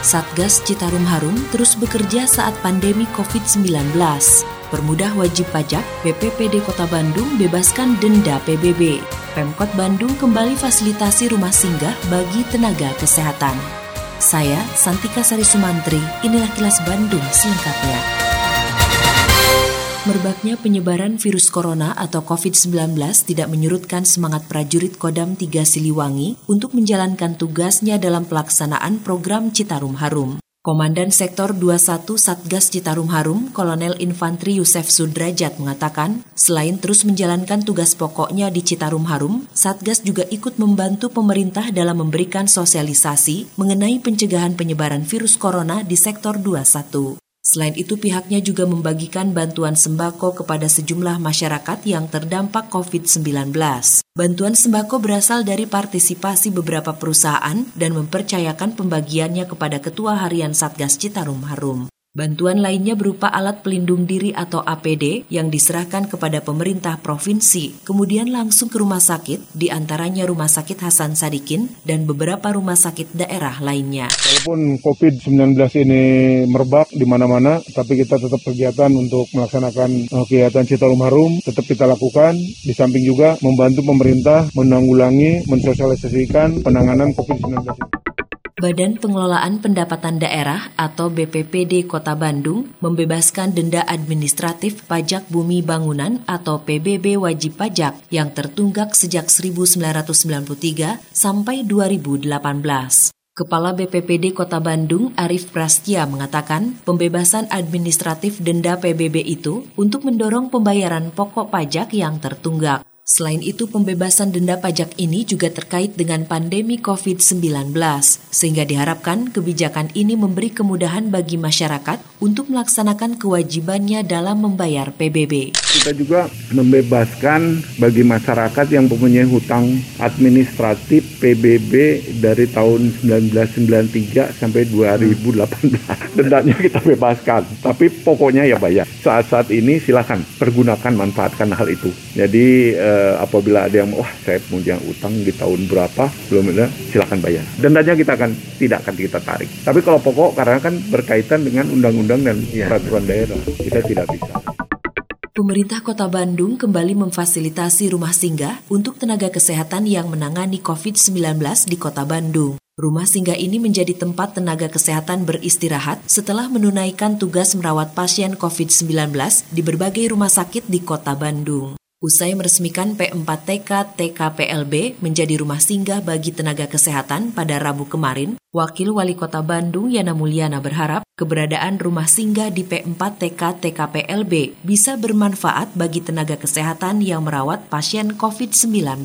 Satgas Citarum Harum terus bekerja saat pandemi COVID-19. Permudah wajib pajak, BPPD Kota Bandung bebaskan denda PBB. Pemkot Bandung kembali fasilitasi rumah singgah bagi tenaga kesehatan. Saya, Santika Sari Sumantri, inilah kilas Bandung selengkapnya. Merebaknya penyebaran virus corona atau COVID-19 tidak menyurutkan semangat prajurit Kodam 3 Siliwangi untuk menjalankan tugasnya dalam pelaksanaan program Citarum Harum. Komandan Sektor 21 Satgas Citarum Harum, Kolonel Infantri Yusef Sudrajat mengatakan, selain terus menjalankan tugas pokoknya di Citarum Harum, Satgas juga ikut membantu pemerintah dalam memberikan sosialisasi mengenai pencegahan penyebaran virus corona di Sektor 21. Selain itu, pihaknya juga membagikan bantuan sembako kepada sejumlah masyarakat yang terdampak COVID-19. Bantuan sembako berasal dari partisipasi beberapa perusahaan dan mempercayakan pembagiannya kepada Ketua Harian Satgas Citarum Harum. Bantuan lainnya berupa alat pelindung diri atau APD yang diserahkan kepada pemerintah provinsi, kemudian langsung ke rumah sakit, di antaranya Rumah Sakit Hasan Sadikin dan beberapa rumah sakit daerah lainnya. Walaupun COVID-19 ini merebak di mana-mana, tapi kita tetap kegiatan untuk melaksanakan uh, kegiatan Citarum Harum, tetap kita lakukan, di samping juga membantu pemerintah menanggulangi, mensosialisasikan penanganan COVID-19 Badan Pengelolaan Pendapatan Daerah atau BPPD Kota Bandung membebaskan denda administratif pajak bumi bangunan atau PBB wajib pajak yang tertunggak sejak 1993 sampai 2018. Kepala BPPD Kota Bandung, Arif Prastia, mengatakan pembebasan administratif denda PBB itu untuk mendorong pembayaran pokok pajak yang tertunggak. Selain itu, pembebasan denda pajak ini juga terkait dengan pandemi COVID-19, sehingga diharapkan kebijakan ini memberi kemudahan bagi masyarakat untuk melaksanakan kewajibannya dalam membayar PBB. Kita juga membebaskan bagi masyarakat yang mempunyai hutang administratif PBB dari tahun 1993 sampai 2018. Dendanya kita bebaskan, tapi pokoknya ya bayar. Saat-saat ini silakan pergunakan manfaatkan hal itu. Jadi eh, apabila ada yang wah saya punya utang di tahun berapa belum ada silakan bayar dendanya kita akan tidak akan kita tarik tapi kalau pokok karena kan berkaitan dengan undang-undang dan ya. peraturan daerah kita tidak bisa Pemerintah Kota Bandung kembali memfasilitasi rumah singgah untuk tenaga kesehatan yang menangani COVID-19 di Kota Bandung. Rumah singgah ini menjadi tempat tenaga kesehatan beristirahat setelah menunaikan tugas merawat pasien COVID-19 di berbagai rumah sakit di Kota Bandung. Usai meresmikan P4TK TKPLB menjadi rumah singgah bagi tenaga kesehatan pada Rabu kemarin, Wakil Wali Kota Bandung Yana Mulyana berharap keberadaan rumah singgah di P4TK TKPLB bisa bermanfaat bagi tenaga kesehatan yang merawat pasien COVID-19.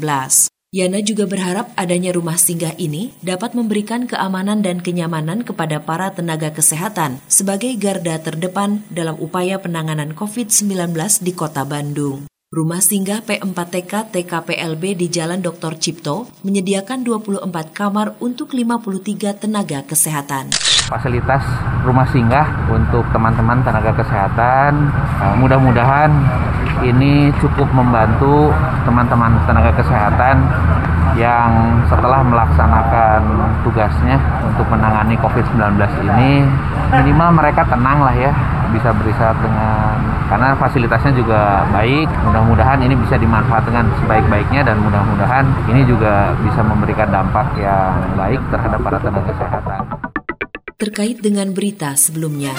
Yana juga berharap adanya rumah singgah ini dapat memberikan keamanan dan kenyamanan kepada para tenaga kesehatan sebagai garda terdepan dalam upaya penanganan COVID-19 di Kota Bandung. Rumah singgah P4TK TKPLB di Jalan Dr. Cipto menyediakan 24 kamar untuk 53 tenaga kesehatan. Fasilitas rumah singgah untuk teman-teman tenaga kesehatan eh, mudah-mudahan ini cukup membantu teman-teman tenaga kesehatan yang setelah melaksanakan tugasnya untuk menangani COVID-19 ini minimal mereka tenang lah ya bisa beristirahat dengan karena fasilitasnya juga baik. Mudah-mudahan ini bisa dimanfaatkan sebaik-baiknya dan mudah-mudahan ini juga bisa memberikan dampak yang baik terhadap para tenaga kesehatan. Terkait dengan berita sebelumnya.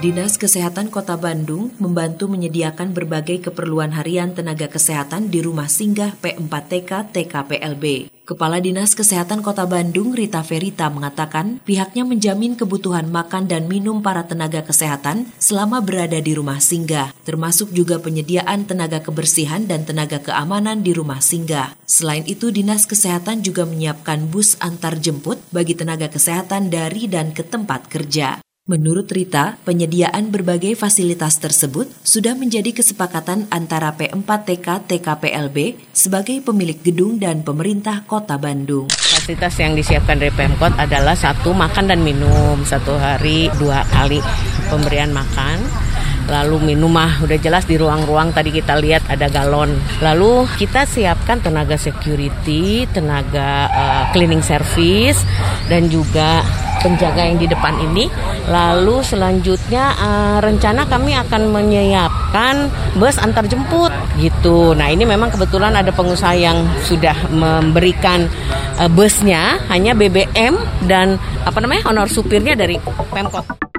Dinas Kesehatan Kota Bandung membantu menyediakan berbagai keperluan harian tenaga kesehatan di rumah singgah P4TK TKPLB. Kepala Dinas Kesehatan Kota Bandung, Rita Ferita, mengatakan pihaknya menjamin kebutuhan makan dan minum para tenaga kesehatan selama berada di rumah singgah, termasuk juga penyediaan tenaga kebersihan dan tenaga keamanan di rumah singgah. Selain itu, Dinas Kesehatan juga menyiapkan bus antar jemput bagi tenaga kesehatan dari dan ke tempat kerja. Menurut Rita, penyediaan berbagai fasilitas tersebut sudah menjadi kesepakatan antara P4TK TKPLB sebagai pemilik gedung dan pemerintah Kota Bandung. Fasilitas yang disiapkan dari Pemkot adalah satu makan dan minum satu hari dua kali pemberian makan lalu minum mah udah jelas di ruang-ruang tadi kita lihat ada galon. Lalu kita siapkan tenaga security, tenaga uh, cleaning service dan juga penjaga yang di depan ini. Lalu selanjutnya uh, rencana kami akan menyiapkan bus antar jemput gitu. Nah ini memang kebetulan ada pengusaha yang sudah memberikan uh, busnya hanya BBM dan apa namanya honor supirnya dari Pemkot.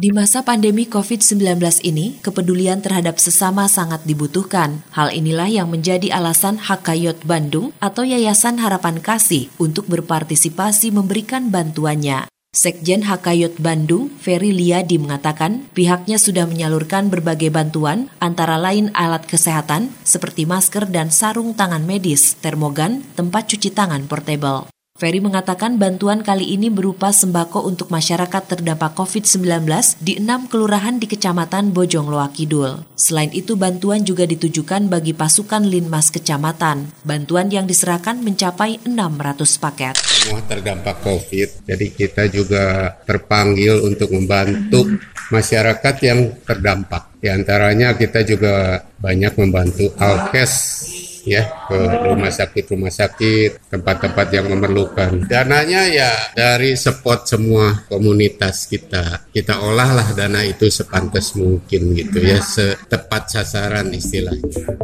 Di masa pandemi COVID-19 ini, kepedulian terhadap sesama sangat dibutuhkan. Hal inilah yang menjadi alasan Hakayot Bandung atau Yayasan Harapan Kasih untuk berpartisipasi memberikan bantuannya. Sekjen Hakayot Bandung, Ferry Liadi mengatakan pihaknya sudah menyalurkan berbagai bantuan antara lain alat kesehatan seperti masker dan sarung tangan medis, termogan, tempat cuci tangan portable. Ferry mengatakan bantuan kali ini berupa sembako untuk masyarakat terdampak COVID-19 di enam kelurahan di Kecamatan Bojong Loa Kidul. Selain itu, bantuan juga ditujukan bagi pasukan Linmas Kecamatan. Bantuan yang diserahkan mencapai 600 paket. Semua terdampak COVID, jadi kita juga terpanggil untuk membantu masyarakat yang terdampak. Di antaranya kita juga banyak membantu Alkes ya ke rumah sakit rumah sakit tempat-tempat yang memerlukan. Dananya ya dari spot semua komunitas kita. Kita olahlah dana itu sepantas mungkin gitu ya setepat sasaran istilahnya.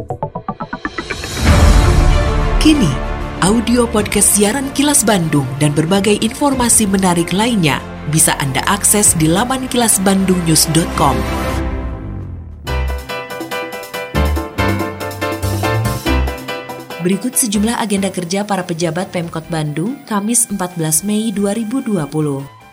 Kini audio podcast siaran Kilas Bandung dan berbagai informasi menarik lainnya bisa Anda akses di laman kilasbandungnews.com. Berikut sejumlah agenda kerja para pejabat Pemkot Bandung Kamis 14 Mei 2020.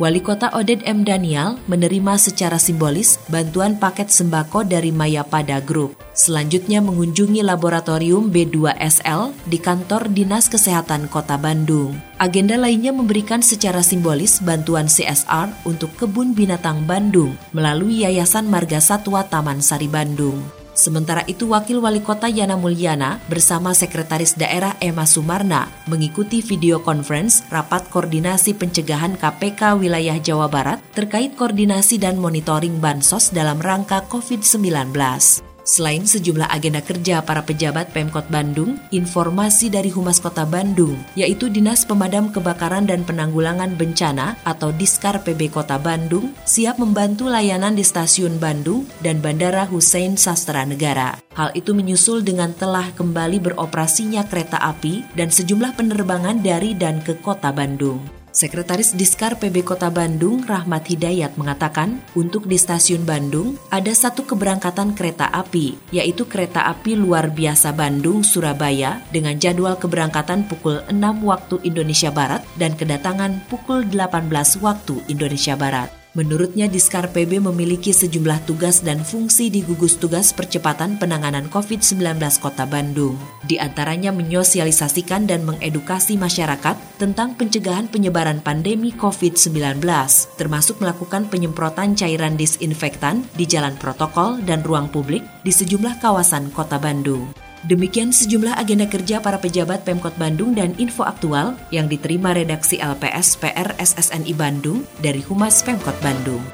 Wali Kota Oded M. Daniel menerima secara simbolis bantuan paket sembako dari Maya Pada Group. Selanjutnya mengunjungi laboratorium B2SL di kantor Dinas Kesehatan Kota Bandung. Agenda lainnya memberikan secara simbolis bantuan CSR untuk Kebun Binatang Bandung melalui Yayasan Marga Satwa Taman Sari Bandung. Sementara itu Wakil Wali Kota Yana Mulyana bersama Sekretaris Daerah Emma Sumarna mengikuti video conference rapat koordinasi pencegahan KPK wilayah Jawa Barat terkait koordinasi dan monitoring bansos dalam rangka COVID-19. Selain sejumlah agenda kerja para pejabat Pemkot Bandung, informasi dari Humas Kota Bandung, yaitu Dinas Pemadam Kebakaran dan Penanggulangan Bencana atau Diskar PB Kota Bandung, siap membantu layanan di Stasiun Bandung dan Bandara Hussein Sastra Negara. Hal itu menyusul dengan telah kembali beroperasinya kereta api dan sejumlah penerbangan dari dan ke Kota Bandung. Sekretaris Diskar PB Kota Bandung, Rahmat Hidayat, mengatakan untuk di stasiun Bandung ada satu keberangkatan kereta api, yaitu kereta api luar biasa Bandung-Surabaya dengan jadwal keberangkatan pukul 6 waktu Indonesia Barat dan kedatangan pukul 18 waktu Indonesia Barat. Menurutnya Diskar PB memiliki sejumlah tugas dan fungsi di gugus tugas percepatan penanganan COVID-19 Kota Bandung. Di antaranya menyosialisasikan dan mengedukasi masyarakat tentang pencegahan penyebaran pandemi COVID-19, termasuk melakukan penyemprotan cairan disinfektan di jalan protokol dan ruang publik di sejumlah kawasan Kota Bandung. Demikian sejumlah agenda kerja para pejabat Pemkot Bandung dan info aktual yang diterima redaksi LPS PR SSNI Bandung dari Humas Pemkot Bandung.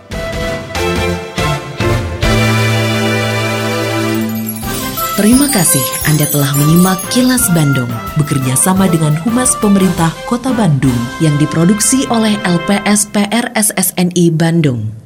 Terima kasih Anda telah menyimak Kilas Bandung bekerja sama dengan Humas Pemerintah Kota Bandung yang diproduksi oleh LPS PR SSNI Bandung.